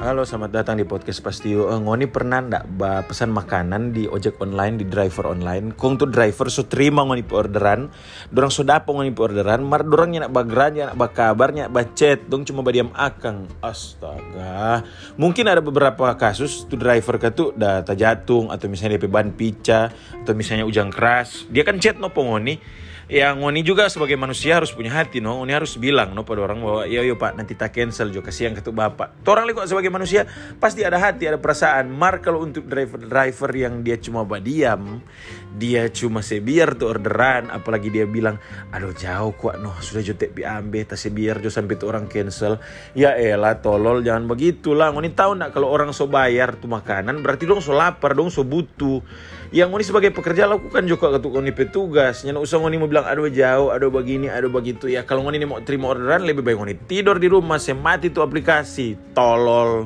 Halo, selamat datang di podcast Pastiu. Uh, ngoni pernah ndak pesan makanan di ojek online, di driver online? Kong tuh driver so terima ngoni orderan, dorang so dapat ngoni orderan, mar dorangnya nak bageran, nak bakabarnya, bacet, dong cuma badiam akang. Astaga. Mungkin ada beberapa kasus tuh driver ke tuh dah terjatung atau misalnya DP ban pica atau misalnya ujang keras. Dia kan chat no ngoni ya ngoni juga sebagai manusia harus punya hati no ngoni harus bilang no pada orang bahwa yo yo pak nanti tak cancel juga kasihan ketuk bapak Tuh orang kok sebagai manusia pasti ada hati ada perasaan. Mar kalau untuk driver driver yang dia cuma badiam dia cuma sebiar tuh orderan apalagi dia bilang aduh jauh kuat no sudah jotek pi ambe tak sebiar jo sampai tuh orang cancel. Ya elah tolol jangan begitulah ngoni tahu nak kalau orang so bayar tuh makanan berarti dong so lapar dong so butuh. Yang ngoni sebagai pekerja lakukan juga ketuk ngoni petugas nyana usah ngoni mau bilang aduh jauh aduh begini aduh begitu. Ya kalau ngoni mau terima orderan lebih baik ngoni tidur di rumah semati tuh aplikasi. Tolol